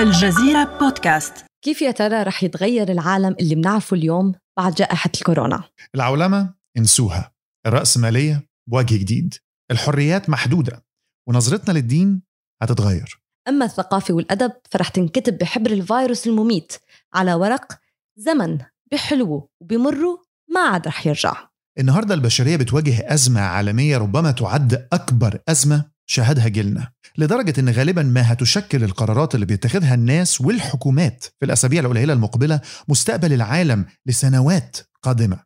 الجزيرة بودكاست. كيف يا ترى رح يتغير العالم اللي بنعرفه اليوم بعد جائحة الكورونا؟ العولمة انسوها الرأسمالية بوجه جديد الحريات محدودة ونظرتنا للدين هتتغير. أما الثقافة والأدب فرح تنكتب بحبر الفيروس المميت على ورق زمن بحلوه وبمره ما عاد رح يرجع. النهاردة البشرية بتواجه أزمة عالمية ربما تعد أكبر أزمة شهدها جيلنا لدرجة أن غالبا ما هتشكل القرارات اللي بيتخذها الناس والحكومات في الأسابيع القليلة المقبلة مستقبل العالم لسنوات قادمة.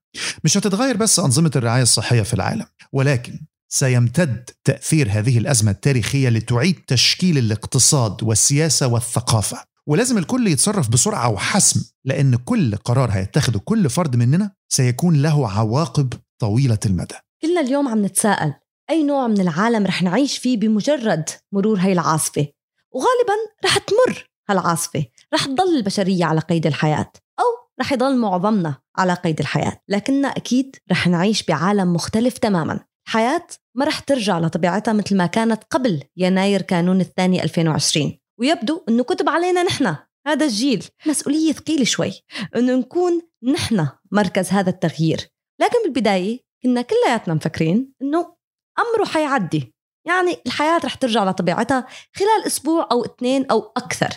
مش هتتغير بس أنظمة الرعاية الصحية في العالم ولكن سيمتد تأثير هذه الأزمة التاريخية لتعيد تشكيل الاقتصاد والسياسة والثقافة. ولازم الكل يتصرف بسرعة وحسم لأن كل قرار هيتخذه كل فرد مننا سيكون له عواقب طويلة المدى. كلنا اليوم عم نتساءل أي نوع من العالم رح نعيش فيه بمجرد مرور هاي العاصفة؟ وغالبا رح تمر هالعاصفة رح تضل البشرية على قيد الحياة أو رح يضل معظمنا على قيد الحياة. لكننا أكيد رح نعيش بعالم مختلف تماما. الحياة ما رح ترجع لطبيعتها مثل ما كانت قبل يناير كانون الثاني 2020 ويبدو أنه كتب علينا نحن هذا الجيل. مسؤولية ثقيلة شوي أنه نكون نحن مركز هذا التغيير. لكن بالبداية كنا كلياتنا مفكرين أنه أمره حيعدي. يعني الحياة رح ترجع لطبيعتها خلال أسبوع أو اثنين أو أكثر.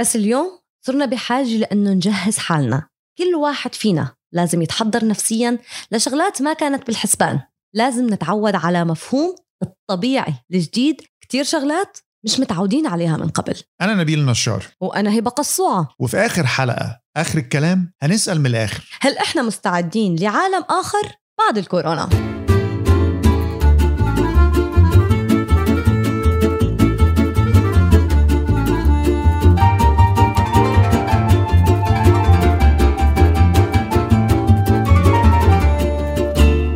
بس اليوم صرنا بحاجة لأنه نجهز حالنا. كل واحد فينا لازم يتحضر نفسيا لشغلات ما كانت بالحسبان. لازم نتعود على مفهوم الطبيعي الجديد. كتير شغلات مش متعودين عليها من قبل. أنا نبيل نشار وأنا هبة قصوعة. وفي آخر حلقة آخر الكلام هنسأل من الآخر. هل إحنا مستعدين لعالم آخر بعد الكورونا؟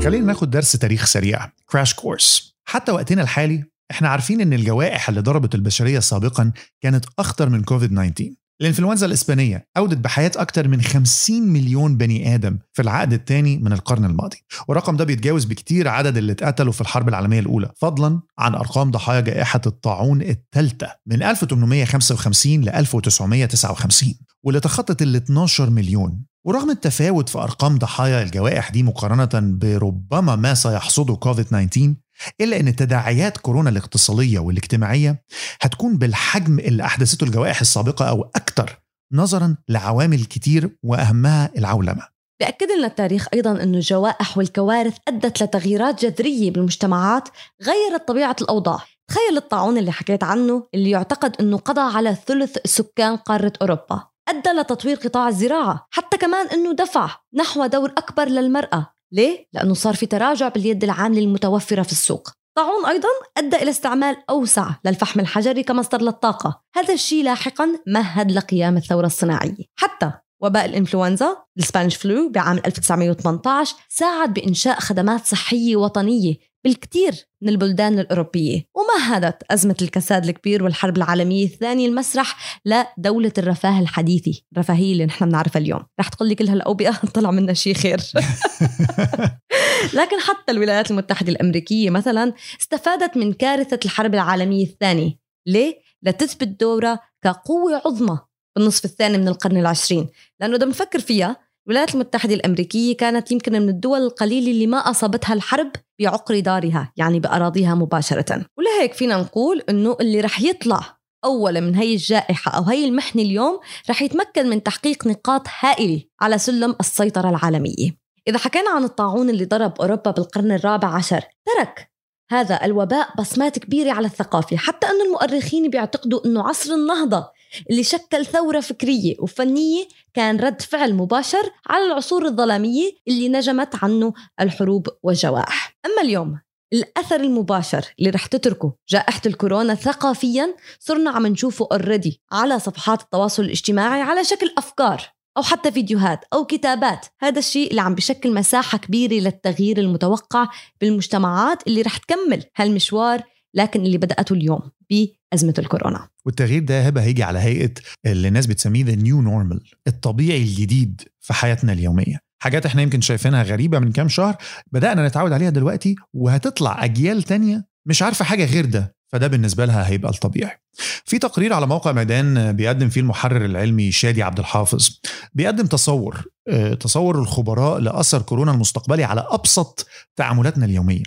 خلينا ناخد درس تاريخ سريع. كراش كورس حتى وقتنا الحالي إحنا عارفين إن الجوائح اللي ضربت البشرية سابقا كانت أخطر من كوفيد 19 الإنفلونزا الإسبانية أودت بحياة أكثر من 50 مليون بني آدم في العقد الثاني من القرن الماضي. والرقم ده بيتجاوز بكتير عدد اللي اتقتلوا في الحرب العالمية الأولى فضلا عن أرقام ضحايا جائحة الطاعون الثالثة من 1855 ل 1959 واللي تخطت ال 12 مليون. ورغم التفاوت في أرقام ضحايا الجوائح دي مقارنة بربما ما سيحصده كوفيد 19 إلا إن تداعيات كورونا الاقتصادية والاجتماعية هتكون بالحجم اللي أحدثته الجوائح السابقة أو أكثر نظرا لعوامل كتير وأهمها العولمة. بأكد لنا التاريخ أيضا أن الجوائح والكوارث أدت لتغييرات جذرية بالمجتمعات غيرت طبيعة الأوضاع. تخيل الطاعون اللي حكيت عنه اللي يعتقد أنه قضى على ثلث سكان قارة أوروبا. أدى لتطوير قطاع الزراعة حتى كمان أنه دفع نحو دور أكبر للمرأة. ليه؟ لأنه صار في تراجع باليد العاملة المتوفرة في السوق. طاعون أيضا أدى إلى استعمال أوسع للفحم الحجري كمصدر للطاقة. هذا الشيء لاحقا مهد لقيام الثورة الصناعية. حتى وباء الإنفلونزا السبانيش فلو بعام 1918 ساعد بإنشاء خدمات صحية وطنية بالكثير من البلدان الأوروبية. ومهدت أزمة الكساد الكبير والحرب العالمية الثانية المسرح لدولة الرفاه الحديثة الرفاهية اللي نحن بنعرفها اليوم. رح تقول لي كل هالأوبئة طلع منها شيء خير. لكن حتى الولايات المتحدة الأمريكية مثلا استفادت من كارثة الحرب العالمية الثانية. ليه؟ لتثبت دورها كقوة عظمى. بالنصف الثاني من القرن العشرين. لأنه إذا بنفكر فيها الولايات المتحدة الأمريكية كانت يمكن من الدول القليلة اللي ما أصابتها الحرب بعقر دارها يعني بأراضيها مباشرة. ولهيك فينا نقول أنه اللي رح يطلع أولا من هي الجائحة أو هي المحنة اليوم رح يتمكن من تحقيق نقاط هائلة على سلم السيطرة العالمية. إذا حكينا عن الطاعون اللي ضرب أوروبا بالقرن الرابع عشر ترك هذا الوباء بصمات كبيرة على الثقافة حتى أن المؤرخين بيعتقدوا أنه عصر النهضة اللي شكل ثورة فكرية وفنية كان رد فعل مباشر على العصور الظلامية اللي نجمت عنه الحروب والجوائح. أما اليوم الأثر المباشر اللي رح تتركه جائحة الكورونا ثقافيا صرنا عم نشوفه اوريدي على صفحات التواصل الاجتماعي على شكل أفكار أو حتى فيديوهات أو كتابات. هذا الشيء اللي عم بشكل مساحة كبيرة للتغيير المتوقع بالمجتمعات اللي رح تكمل هالمشوار لكن اللي بدأته اليوم بأزمة الكورونا. والتغيير ده هبة هيجي على هيئة اللي الناس بتسميه the new normal الطبيعي الجديد في حياتنا اليومية. حاجات إحنا يمكن شايفينها غريبة من كام شهر بدأنا نتعود عليها دلوقتي وهتطلع أجيال تانية مش عارفة حاجة غير ده فده بالنسبة لها هيبقى الطبيعي. في تقرير على موقع ميدان بيقدم فيه المحرر العلمي شادي عبد الحافظ بيقدم تصور آه، تصور الخبراء لأثر كورونا المستقبلي على أبسط تعاملاتنا اليومية.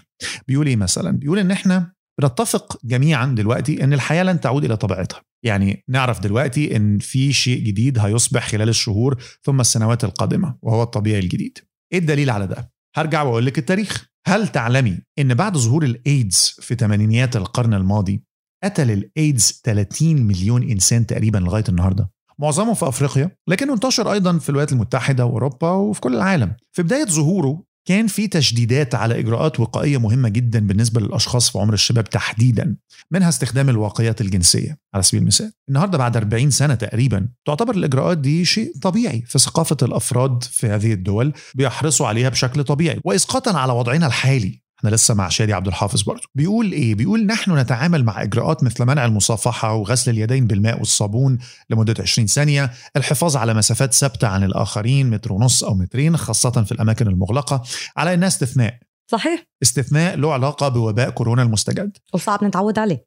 بيقول إيه مثلا؟ بيقول إن إحنا بنتفق جميعا دلوقتي إن الحياة لن تعود إلى طبيعتها. يعني نعرف دلوقتي إن في شيء جديد هيصبح خلال الشهور ثم السنوات القادمة وهو الطبيعي الجديد. إيه الدليل على ده؟ هرجع وأقول لك التاريخ. هل تعلمي إن بعد ظهور الايدز في ثمانينيات القرن الماضي قتل الايدز 30 مليون إنسان تقريبا لغاية النهارده؟ معظمهم في أفريقيا لكنه انتشر أيضا في الولايات المتحدة وأوروبا وفي كل العالم. في بداية ظهوره كان في تشديدات على إجراءات وقائية مهمة جدا بالنسبة للأشخاص في عمر الشباب تحديدا منها استخدام الواقيات الجنسية. على سبيل المثال النهارده بعد 40 سنة تقريبا تعتبر الإجراءات دي شيء طبيعي في ثقافة الأفراد في هذه الدول بيحرصوا عليها بشكل طبيعي واسقاطا على وضعنا الحالي. إحنا لسه مع شادي عبد الحافظ برضه. بيقول إيه؟ بيقول نحن نتعامل مع إجراءات مثل منع المصافحة وغسل اليدين بالماء والصابون لمدة 20 ثانية الحفاظ على مسافات ثابتة عن الآخرين متر ونص أو مترين خاصة في الأماكن المغلقة على إنها استثناء. صحيح. استثناء له علاقة بوباء كورونا المستجد. وصعب نتعود عليه.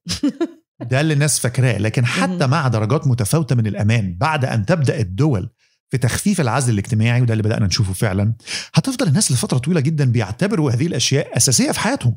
ده اللي الناس فاكراه لكن حتى مع درجات متفاوتة من الأمان بعد أن تبدأ الدول في تخفيف العزل الاجتماعي وده اللي بدأنا نشوفه فعلا هتفضل الناس لفترة طويلة جدا بيعتبروا هذه الأشياء أساسية في حياتهم.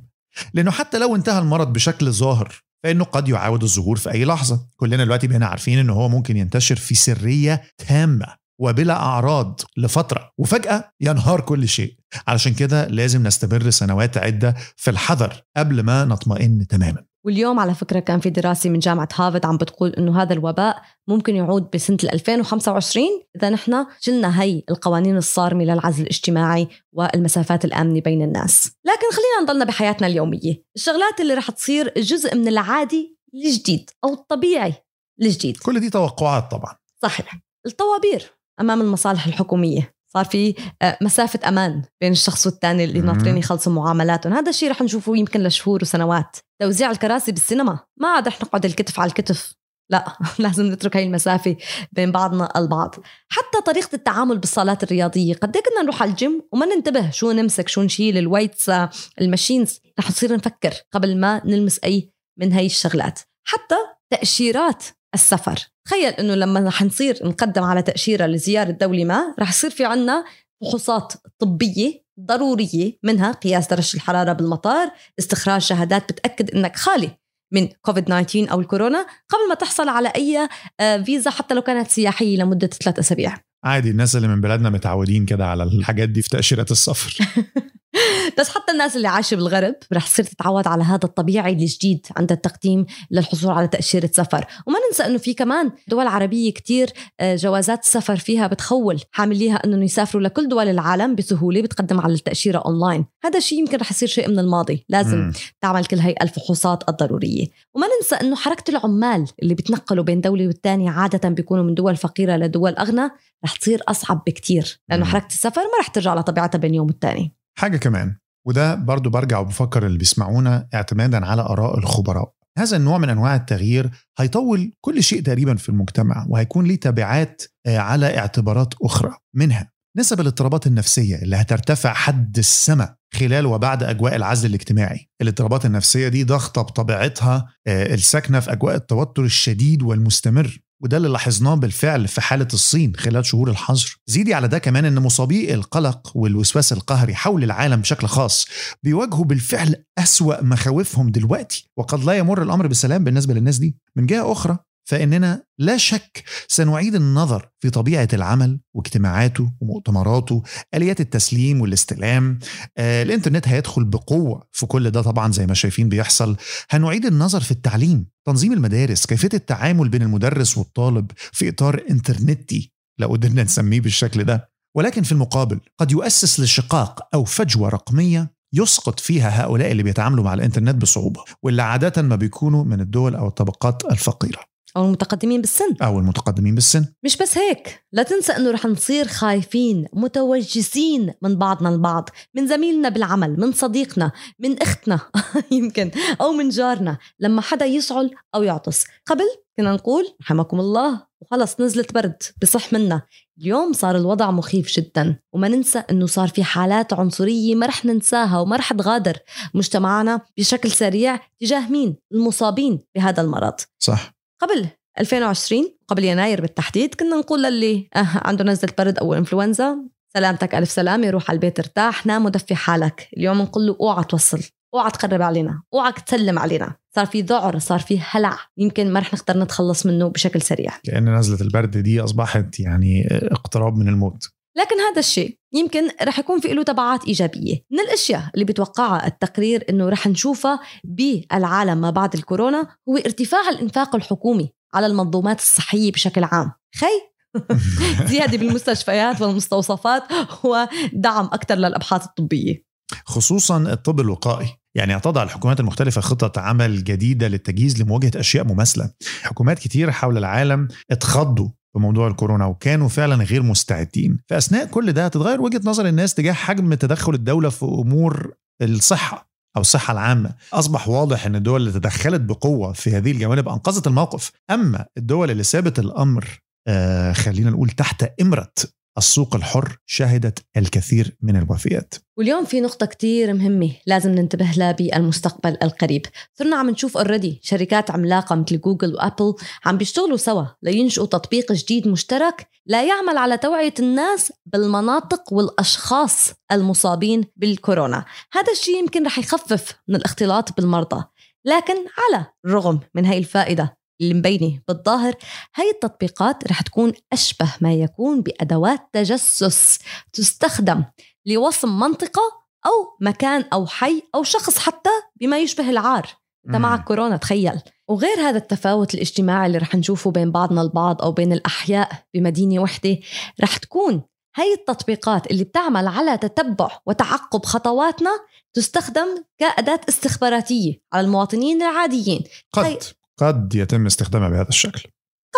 لأنه حتى لو انتهى المرض بشكل ظاهر فإنه قد يعاود الظهور في أي لحظة. كلنا دلوقتي بقينا عارفين إنه هو ممكن ينتشر في سرية تامة وبلا أعراض لفترة وفجأة ينهار كل شيء. علشان كده لازم نستمر سنوات عدة في الحذر قبل ما نطمئن تماما. واليوم على فكرة كان في دراسة من جامعة هارفارد عم بتقول إنه هذا الوباء ممكن يعود بسنة 2025 إذا نحن شلنا هي القوانين الصارمة للعزل الاجتماعي والمسافات الآمنة بين الناس. لكن خلينا نضلنا بحياتنا اليومية. الشغلات اللي رح تصير جزء من العادي الجديد أو الطبيعي الجديد. كل دي توقعات طبعا. صحيح. الطوابير أمام المصالح الحكومية. صار في آه، مسافة أمان بين الشخص والثاني اللي ناطرين يخلصوا معاملاتهم. هذا الشيء رح نشوفه يمكن لشهور وسنوات. توزيع الكراسي بالسينما. ما عاد رح نقعد الكتف على الكتف. لا لازم نترك هاي المسافة بين بعضنا البعض. حتى طريقة التعامل بالصالات الرياضية. قد إيه كنا نروح على الجيم وما ننتبه شو نمسك شو نشيل ال weights آه، ال machines. رح نصير نفكر قبل ما نلمس أي من هاي الشغلات. حتى تأشيرات. السفر. تخيل إنه لما رح نصير نقدم على تأشيرة لزيارة دولة ما رح يصير في عنا فحوصات طبية ضرورية منها قياس درجة الحرارة بالمطار استخراج شهادات بتأكد إنك خالي من كوفيد 19 أو الكورونا قبل ما تحصل على أي آه، فيزا حتى لو كانت سياحية لمدة ثلاث أسابيع. عادي الناس اللي من بلادنا متعودين كده على الحاجات دي في تاشيرات السفر. بس حتى الناس اللي عايشة بالغرب رح تصير تتعود على هذا الطبيعي الجديد عند التقديم للحصول على تأشيرة سفر. وما ننسى إنه في كمان دول عربية كتير آه، جوازات السفر فيها بتخول حامليها انه يسافروا لكل دول العالم بسهولة بتقدم على التأشيرة اونلاين هذا الشيء يمكن رح يصير شيء من الماضي. لازم م. تعمل كل هي الفحوصات الضرورية. وما ننسى إنه حركة العمال اللي بيتنقلوا بين دولة والتانية عادة بيكونوا من دول فقيرة لدول أغنى رح تصير أصعب بكتير. لأنه حركة السفر ما رح ترجع لطبيعتها بين يوم والتاني. حاجة كمان وده برضو برجع وبفكر اللي بيسمعونا اعتمادا على آراء الخبراء. هذا النوع من أنواع التغيير هيطول كل شيء تقريبا في المجتمع وهيكون ليه تبعات آه، على اعتبارات أخرى منها. نسب الاضطرابات النفسية اللي هترتفع حد السماء خلال وبعد أجواء العزل الاجتماعي. الاضطرابات النفسية دي ضغطه بطبيعتها آه، الساكنة في أجواء التوتر الشديد والمستمر. وده اللي لاحظناه بالفعل في حالة الصين خلال شهور الحظر زيدي على ده كمان أن مصابي القلق والوسواس القهري حول العالم بشكل خاص بيواجهوا بالفعل أسوأ مخاوفهم دلوقتي وقد لا يمر الأمر بسلام بالنسبة للناس دي. من جهة أخرى فإننا لا شك سنعيد النظر في طبيعة العمل واجتماعاته ومؤتمراته آليات التسليم والاستلام آه الإنترنت هيدخل بقوة في كل ده طبعا زي ما شايفين بيحصل. هنعيد النظر في التعليم تنظيم المدارس كيفية التعامل بين المدرس والطالب في إطار إنترنتي لو قدرنا نسميه بالشكل ده. ولكن في المقابل قد يؤسس لشقاق أو فجوة رقمية يسقط فيها هؤلاء اللي بيتعاملوا مع الإنترنت بصعوبة واللي عادة ما بيكونوا من الدول أو الطبقات الفقيرة. أو المتقدمين بالسن. أو المتقدمين بالسن. مش بس هيك لا تنسى أنه رح نصير خايفين متوجسين من بعضنا البعض من زميلنا بالعمل من صديقنا من أختنا يمكن أو من جارنا لما حدا يسعل أو يعطس. قبل كنا نقول رحمكم الله وخلص نزلت برد بصح منا. اليوم صار الوضع مخيف جدا وما ننسى إنه صار في حالات عنصرية ما رح ننساها وما رح تغادر. مجتمعنا بشكل سريع تجاه مين؟ المصابين بهذا المرض. صح. قبل 2020 قبل يناير بالتحديد كنا نقول للي آه عنده نزلة برد أو إنفلونزا سلامتك ألف سلامة روح على البيت ارتاح نام ودفي حالك. اليوم نقول له أوعى توصل أوعى تقرب علينا أوعى تسلم علينا. صار في ذعر صار في هلع يمكن ما رح نقدر نتخلص منه بشكل سريع. لأن نزلة البرد دي أصبحت يعني اقتراب من الموت. لكن هذا الشيء يمكن رح يكون في له تبعات إيجابية. من الأشياء اللي بتوقعها التقرير أنه رح نشوفها بالعالم ما بعد الكورونا هو ارتفاع الإنفاق الحكومي على المنظومات الصحية بشكل عام. خي! زيادة بالمستشفيات والمستوصفات ودعم أكثر للأبحاث الطبية. خصوصا الطب الوقائي. يعني تضع الحكومات المختلفة خطط عمل جديدة للتجهيز لمواجهة أشياء مماثلة. حكومات كتير حول العالم اتخضوا بموضوع الكورونا وكانوا فعلا غير مستعدين. فأثناء كل ده تتغير وجهة نظر الناس تجاه حجم تدخل الدولة في أمور الصحة أو الصحة العامة. أصبح واضح أن الدول اللي تدخلت بقوة في هذه الجوانب أنقذت الموقف. أما الدول اللي سابت الأمر آه خلينا نقول تحت إمرة السوق الحر شهدت الكثير من الوفيات. واليوم في نقطة كتير مهمة لازم ننتبه لها بالمستقبل القريب. صرنا عم نشوف already شركات عملاقة مثل جوجل وأبل عم بيشتغلوا سوا لينشئوا تطبيق جديد مشترك لا يعمل على توعية الناس بالمناطق والأشخاص المصابين بالكورونا. هذا الشيء يمكن رح يخفف من الاختلاط بالمرضى. لكن على الرغم من هاي الفائدة اللي مبينه بالظاهر هاي التطبيقات رح تكون أشبه ما يكون بأدوات تجسس تستخدم لوصم منطقة أو مكان أو حي أو شخص حتى بما يشبه العار. أنت معك كورونا تخيل. وغير هذا التفاوت الاجتماعي اللي رح نشوفه بين بعضنا البعض أو بين الأحياء بمدينة وحدة رح تكون هاي التطبيقات اللي بتعمل على تتبع وتعقب خطواتنا تستخدم كأداة استخباراتية على المواطنين العاديين. قد قد يتم استخدامها بهذا الشكل.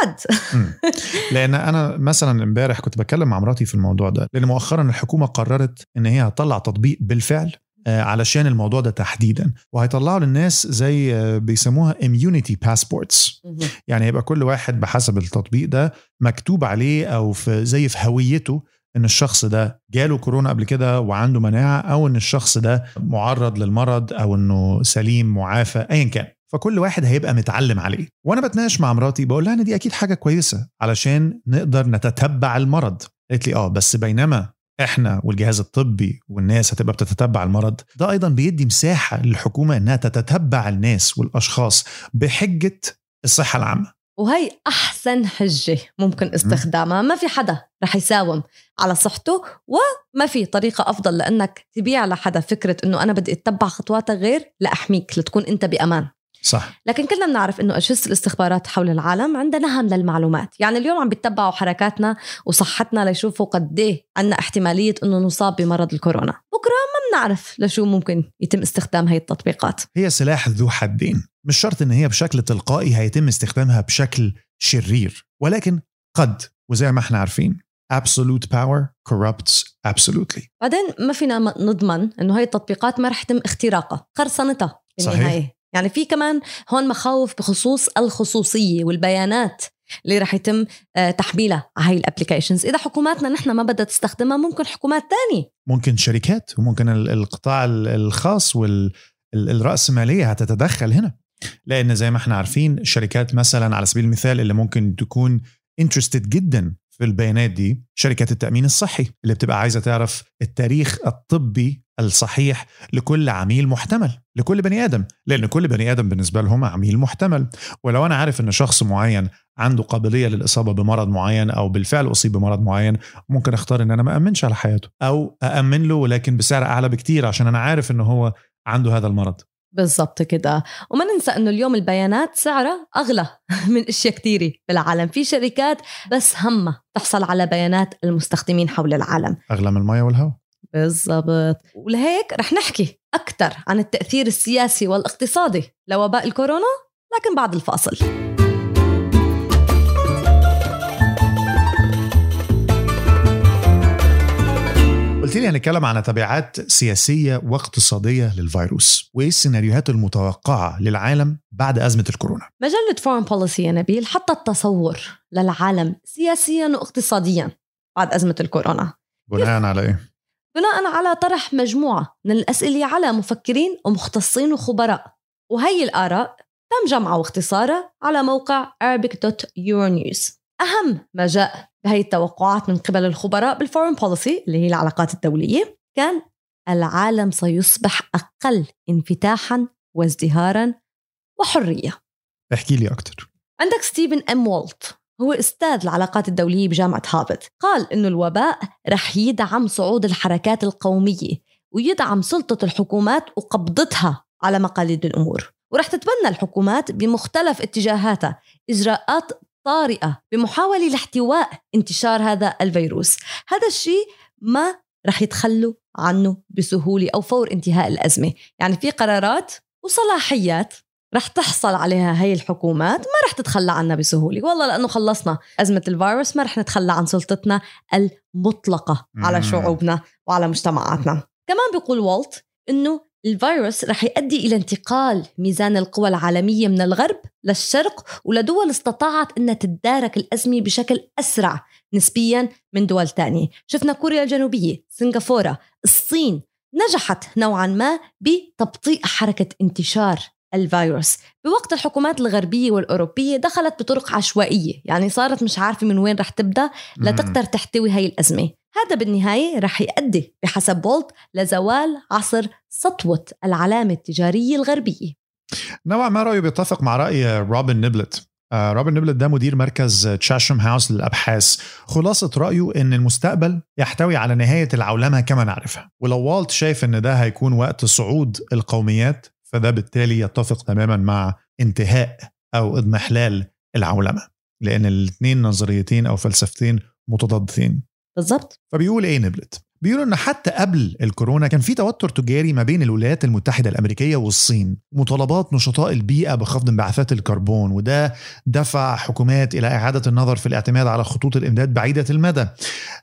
قد. لأن أنا مثلا امبارح كنت بتكلم مع مراتي في الموضوع ده لأن مؤخرا الحكومة قررت إن هي هتطلع تطبيق بالفعل آه، علشان الموضوع ده تحديدا وهيطلعوا للناس زي آه، بيسموها immunity passports يعني هيبقى كل واحد بحسب التطبيق ده مكتوب عليه أو في زي في هويته إن الشخص ده جاله كورونا قبل كده وعنده مناعة أو إن الشخص ده معرض للمرض أو إنه سليم معافى ايا كان. فكل واحد هيبقى متعلم عليه. وأنا بتناقش مع مراتي بقول لها ان دي أكيد حاجة كويسة علشان نقدر نتتبع المرض. قالت لي آه بس بينما إحنا والجهاز الطبي والناس هتبقى بتتبع المرض ده أيضا بيدي مساحة للحكومة إنها تتتبع الناس والأشخاص بحجة الصحة العامة. وهي أحسن حجة ممكن استخدامها. ما في حدا رح يساوم على صحته وما في طريقة أفضل لأنك تبيع لحدا فكرة أنه أنا بدي أتبع خطواتك غير لأحميك لتكون أنت بأمان. صح. لكن كلنا بنعرف إنه أجهزة الاستخبارات حول العالم عندها نهم للمعلومات. يعني اليوم عم بيتبعوا حركاتنا وصحتنا ليشوفوا قد إيه عندنا احتمالية إنه نصاب بمرض الكورونا. بكرة ما بنعرف لشو ممكن يتم استخدام هاي التطبيقات. هي سلاح ذو حدين. مش شرط إن هي بشكل تلقائي هيتم استخدامها بشكل شرير ولكن قد وزي ما إحنا عارفين. Absolute power corrupts absolutely. بعدين ما فينا نضمن إنه هاي التطبيقات ما رح يتم اختراقها قرصنتها بالنهاية. صحيح. يعني في كمان هون مخاوف بخصوص الخصوصية والبيانات اللي رح يتم آه، تحميلها على هاي ال applications إذا حكوماتنا نحن ما بدها تستخدمها ممكن حكومات تانية. ممكن شركات وممكن القطاع الخاص والرأسمالية هتتدخل هنا. لأن زي ما إحنا عارفين الشركات مثلا على سبيل المثال اللي ممكن تكون interested جدا في البيانات دي شركات التأمين الصحي اللي بتبقى عايزة تعرف التاريخ الطبي الصحيح لكل عميل محتمل لكل بني آدم لأن كل بني آدم بالنسبة لهم عميل محتمل. ولو أنا عارف أن شخص معين عنده قابلية للإصابة بمرض معين أو بالفعل أصيب بمرض معين ممكن أختار أن أنا ما أمنش على حياته أو أأمن له ولكن بسعر أعلى بكتير عشان أنا عارف أنه هو عنده هذا المرض. بالضبط كده. وما ننسى إنه اليوم البيانات سعرها أغلى من أشياء كثيره بالعالم في شركات بس همها تحصل على بيانات المستخدمين حول العالم. أغلى من المياه والهواء. بالضبط. ولهيك رح نحكي أكثر عن التأثير السياسي والاقتصادي لوباء الكورونا لكن بعد الفاصل. قلت لي هنتكلم عن تبعات سياسية واقتصادية للفيروس وإيه السيناريوهات المتوقعة للعالم بعد أزمة الكورونا. مجلة Foreign Policy يا نبيل حطت تصور للعالم سياسيا واقتصاديا بعد أزمة الكورونا. بناء على إيه؟ بناء على طرح مجموعة من الأسئلة على مفكرين ومختصين وخبراء. وهي الآراء تم جمعها واختصارها على موقع arabic.euronews أهم ما جاء بهي التوقعات من قبل الخبراء بال Foreign Policy اللي هي العلاقات الدولية كان العالم سيصبح أقل انفتاحا وازدهارا وحرية. احكي لي أكثر عندك ستيفن إم وولت. هو أستاذ العلاقات الدولية بجامعة هارفارد قال إنه الوباء رح يدعم صعود الحركات القومية ويدعم سلطة الحكومات وقبضتها على مقاليد الأمور. ورح تتبنى الحكومات بمختلف اتجاهاتها. إجراءات طارئة بمحاولة لاحتواء انتشار هذا الفيروس. هذا الشيء ما رح يتخلوا عنه بسهولة أو فور انتهاء الأزمة. يعني في قرارات وصلاحيات رح تحصل عليها هي الحكومات ما رح تتخلى عنها بسهولة. والله لأنه خلصنا أزمة الفيروس ما رح نتخلى عن سلطتنا المطلقة على. شعوبنا وعلى مجتمعاتنا. كمان بيقول والت أنه الفيروس رح يؤدي إلى انتقال ميزان القوى العالمية من الغرب للشرق ولدول استطاعت أنها تتدارك الأزمة بشكل أسرع نسبيا من دول تانية. شفنا كوريا الجنوبية سنغافورة الصين نجحت نوعا ما بتبطيء حركة انتشار الفيروس. بوقت الحكومات الغربية والأوروبية دخلت بطرق عشوائية يعني صارت مش عارفة من وين رح تبدأ لتقدر تحتوي هاي الأزمة. هذا بالنهاية رح يؤدي بحسب وولت لزوال عصر سطوة العلامة التجارية الغربية. نوعا ما رأيه بيتفق مع رأي روبن نيبلت. آه، روبن نيبلت ده مدير مركز Chatham House للأبحاث. خلاصة رأيه إن المستقبل يحتوي على نهاية العولمة كما نعرفها. ولو والت شايف إن ده هيكون وقت صعود القوميات فده بالتالي يتفق تماما مع انتهاء أو إضمحلال العولمة لأن الاثنين نظريتين أو فلسفتين متضادتين بالضبط فبيقول إيه نبلت؟ بيقولوا إن حتى قبل الكورونا كان في توتر تجاري ما بين الولايات المتحدة الأمريكية والصين، مطالبات نشطاء البيئة بخفض انبعاثات الكربون وده دفع حكومات إلى إعادة النظر في الاعتماد على خطوط الإمداد بعيدة المدى.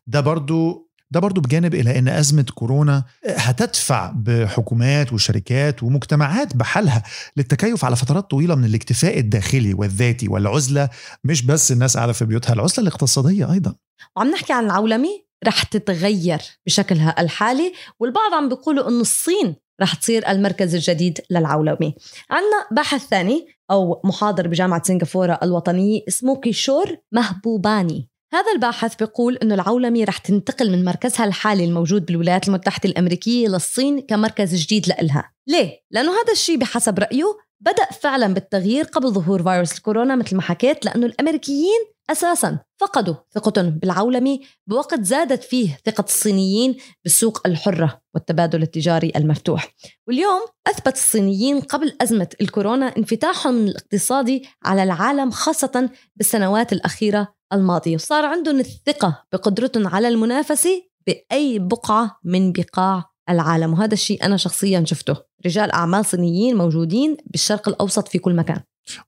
ده برضو ده برضو بجانب إلى إن أزمة كورونا هتدفع بحكومات وشركات ومجتمعات بحالها للتكيف على فترات طويلة من الاكتفاء الداخلي والذاتي والعزلة مش بس الناس قاعدة في بيوتها العزلة الاقتصادية أيضا. وعم نحكي عن العولمة رح تتغير بشكلها الحالي والبعض عم بيقولوا إنه الصين رح تصير المركز الجديد للعولمة عندنا باحث ثاني أو محاضر بجامعة سنغافورة الوطنية اسمه كيشور مهبوباني هذا الباحث بيقول إنه العولمة رح تنتقل من مركزها الحالي الموجود بالولايات المتحدة الأمريكية للصين كمركز جديد لإلها، ليه؟ لأنه هذا الشيء بحسب رأيه بدأ فعلا بالتغيير قبل ظهور فيروس الكورونا مثل ما حكيت لأنه الأمريكيين أساسا فقدوا ثقتهم بالعولمة بوقت زادت فيه ثقة الصينيين بالسوق الحرة والتبادل التجاري المفتوح واليوم أثبت الصينيين قبل أزمة الكورونا انفتاحهم الاقتصادي على العالم خاصة بالسنوات الأخيرة الماضيه وصار عندهم الثقة بقدرتهم على المنافسة بأي بقعة من بقاع العالم. وهذا الشيء أنا شخصيا شفته. رجال أعمال صينيين موجودين بالشرق الأوسط في كل مكان.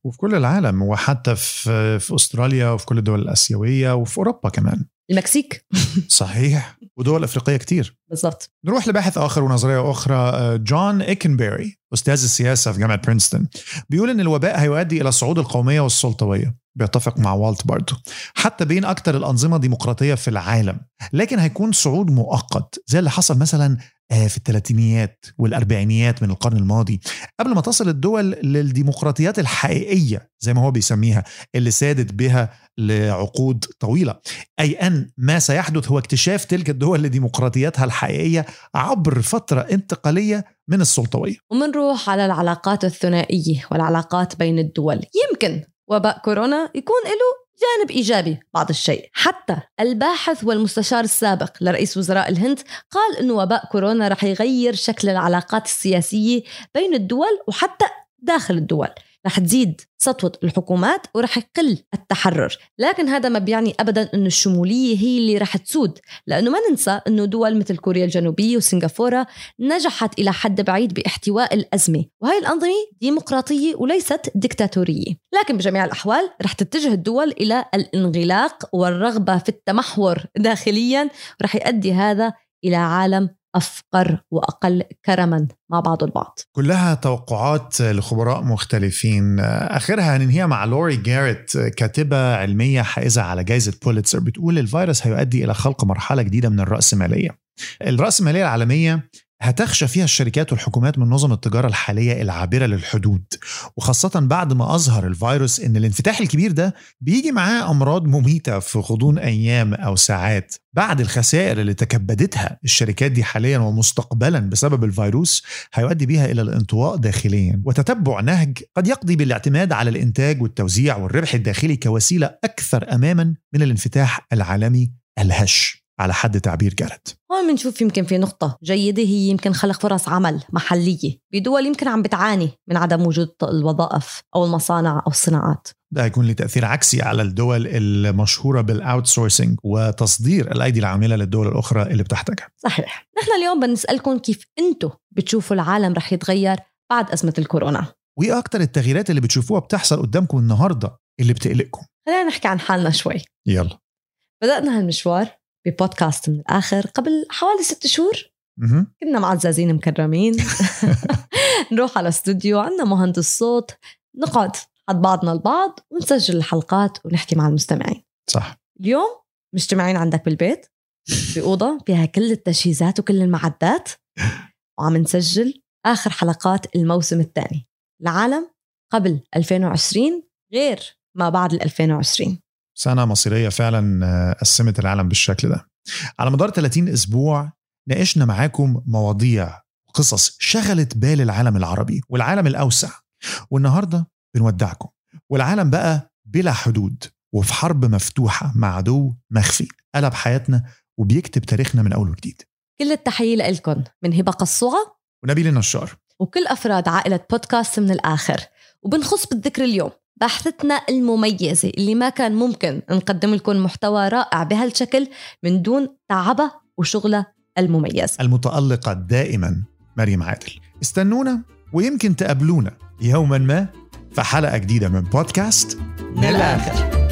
وفي كل العالم وحتى في في أستراليا وفي كل الدول الآسيوية وفي أوروبا كمان. المكسيك. صحيح. ودول أفريقية كتير. بالضبط. نروح لباحث آخر ونظرية أخرى. آه، جون إيكنبيري أستاذ السياسة في جامعة برينستون بيقول إن الوباء هيؤدي إلى صعود القومية والسلطوية. بيتفق مع والت برضه حتى بين أكثر الأنظمة ديمقراطيه في العالم لكن هيكون صعود مؤقت زي اللي حصل مثلا آه، في الثلاثينيات والأربعينيات من القرن الماضي. قبل ما تصل الدول للديمقراطيات الحقيقية زي ما هو بيسميها اللي سادت بها لعقود طويلة. أي أن ما سيحدث هو اكتشاف تلك الدول لديمقراطياتها الحقيقية عبر فترة انتقالية من السلطوية. ومنروح على العلاقات الثنائية والعلاقات بين الدول. يمكن وباء كورونا يكون له جانب إيجابي بعض الشيء. حتى الباحث والمستشار السابق لرئيس وزراء الهند قال أنه وباء كورونا رح يغير شكل العلاقات السياسية بين الدول وحتى داخل الدول. رح تزيد سطوة الحكومات ورح يقل التحرر. لكن هذا ما بيعني أبدا أنه الشمولية هي اللي رح تسود. لأنه ما ننسى أنه دول مثل كوريا الجنوبية وسنغافورة نجحت إلى حد بعيد باحتواء الأزمة. وهي الأنظمة ديمقراطية وليست ديكتاتورية لكن بجميع الأحوال رح تتجه الدول إلى الانغلاق والرغبة في التمحور داخليا. ورح يؤدي هذا إلى عالم أفقر وأقل كرما مع بعض البعض. كلها توقعات لخبراء مختلفين. آخرها هننهيها مع لوري جاريت كاتبة علمية حائزة على جائزة بوليتسر بتقول الفيروس هيؤدي إلى خلق مرحلة جديدة من الرأسمالية. الرأسمالية العالمية هتخشى فيها الشركات والحكومات من نظم التجارة الحالية العابرة للحدود. وخاصة بعد ما أظهر الفيروس إن الانفتاح الكبير ده بيجي معاه أمراض مميتة في غضون أيام أو ساعات. بعد الخسائر اللي تكبدتها الشركات دي حاليا ومستقبلا بسبب الفيروس هيؤدي بيها إلى الانطواء داخليا. وتتبع نهج قد يقضي بالاعتماد على الإنتاج والتوزيع والربح الداخلي كوسيلة أكثر أمانا من الانفتاح العالمي الهش. على حد تعبير جارت هون بنشوف يمكن في نقطة جيدة هي يمكن خلق فرص عمل محلية بدول يمكن عم بتعاني من عدم وجود الوظائف أو المصانع أو الصناعات. ده هيكون له تأثير عكسي على الدول المشهورة بال outsourcing وتصدير الأيدي العاملة للدول الأخرى اللي بتحتاجها. صحيح. نحن اليوم بنسألكم كيف أنتم بتشوفوا العالم رح يتغير بعد أزمة الكورونا؟ وإيه أكتر التغييرات اللي بتشوفوها بتحصل قدامكم النهاردة اللي بتقلقكم؟ خلينا نحكي عن حالنا شوي. يلا. بدأنا هالمشوار ببودكاست من الآخر. قبل حوالي ست شهور. كنا معززين مكرمين. نروح على استوديو عندنا مهندس صوت نقعد حد بعضنا البعض ونسجل الحلقات ونحكي مع المستمعين. صح. اليوم مجتمعين عندك بالبيت بأوضة فيها كل التجهيزات وكل المعدات. وعم نسجل آخر حلقات الموسم الثاني. العالم قبل 2020 غير ما بعد ال 2020 سنة مصيرية فعلا آه، قسمت العالم بالشكل ده. على مدار 30 أسبوع ناقشنا معاكم مواضيع وقصص شغلت بال العالم العربي والعالم الأوسع. والنهاردة بنودعكم. والعالم بقى بلا حدود وفي حرب مفتوحة مع عدو مخفي قلب حياتنا وبيكتب تاريخنا من أول وجديد. كل التحية لكم من هبة قصوعة ونبيل النشار. وكل أفراد عائلة بودكاست من الآخر. وبنخص بالذكر اليوم. باحثتنا المميزة اللي ما كان ممكن نقدم لكم محتوى رائع بهالشكل من دون تعبها وشغلها المميز المتألقة دائما مريم عادل. استنونا ويمكن تقابلونا يوما ما في حلقة جديدة من بودكاست من الآخر.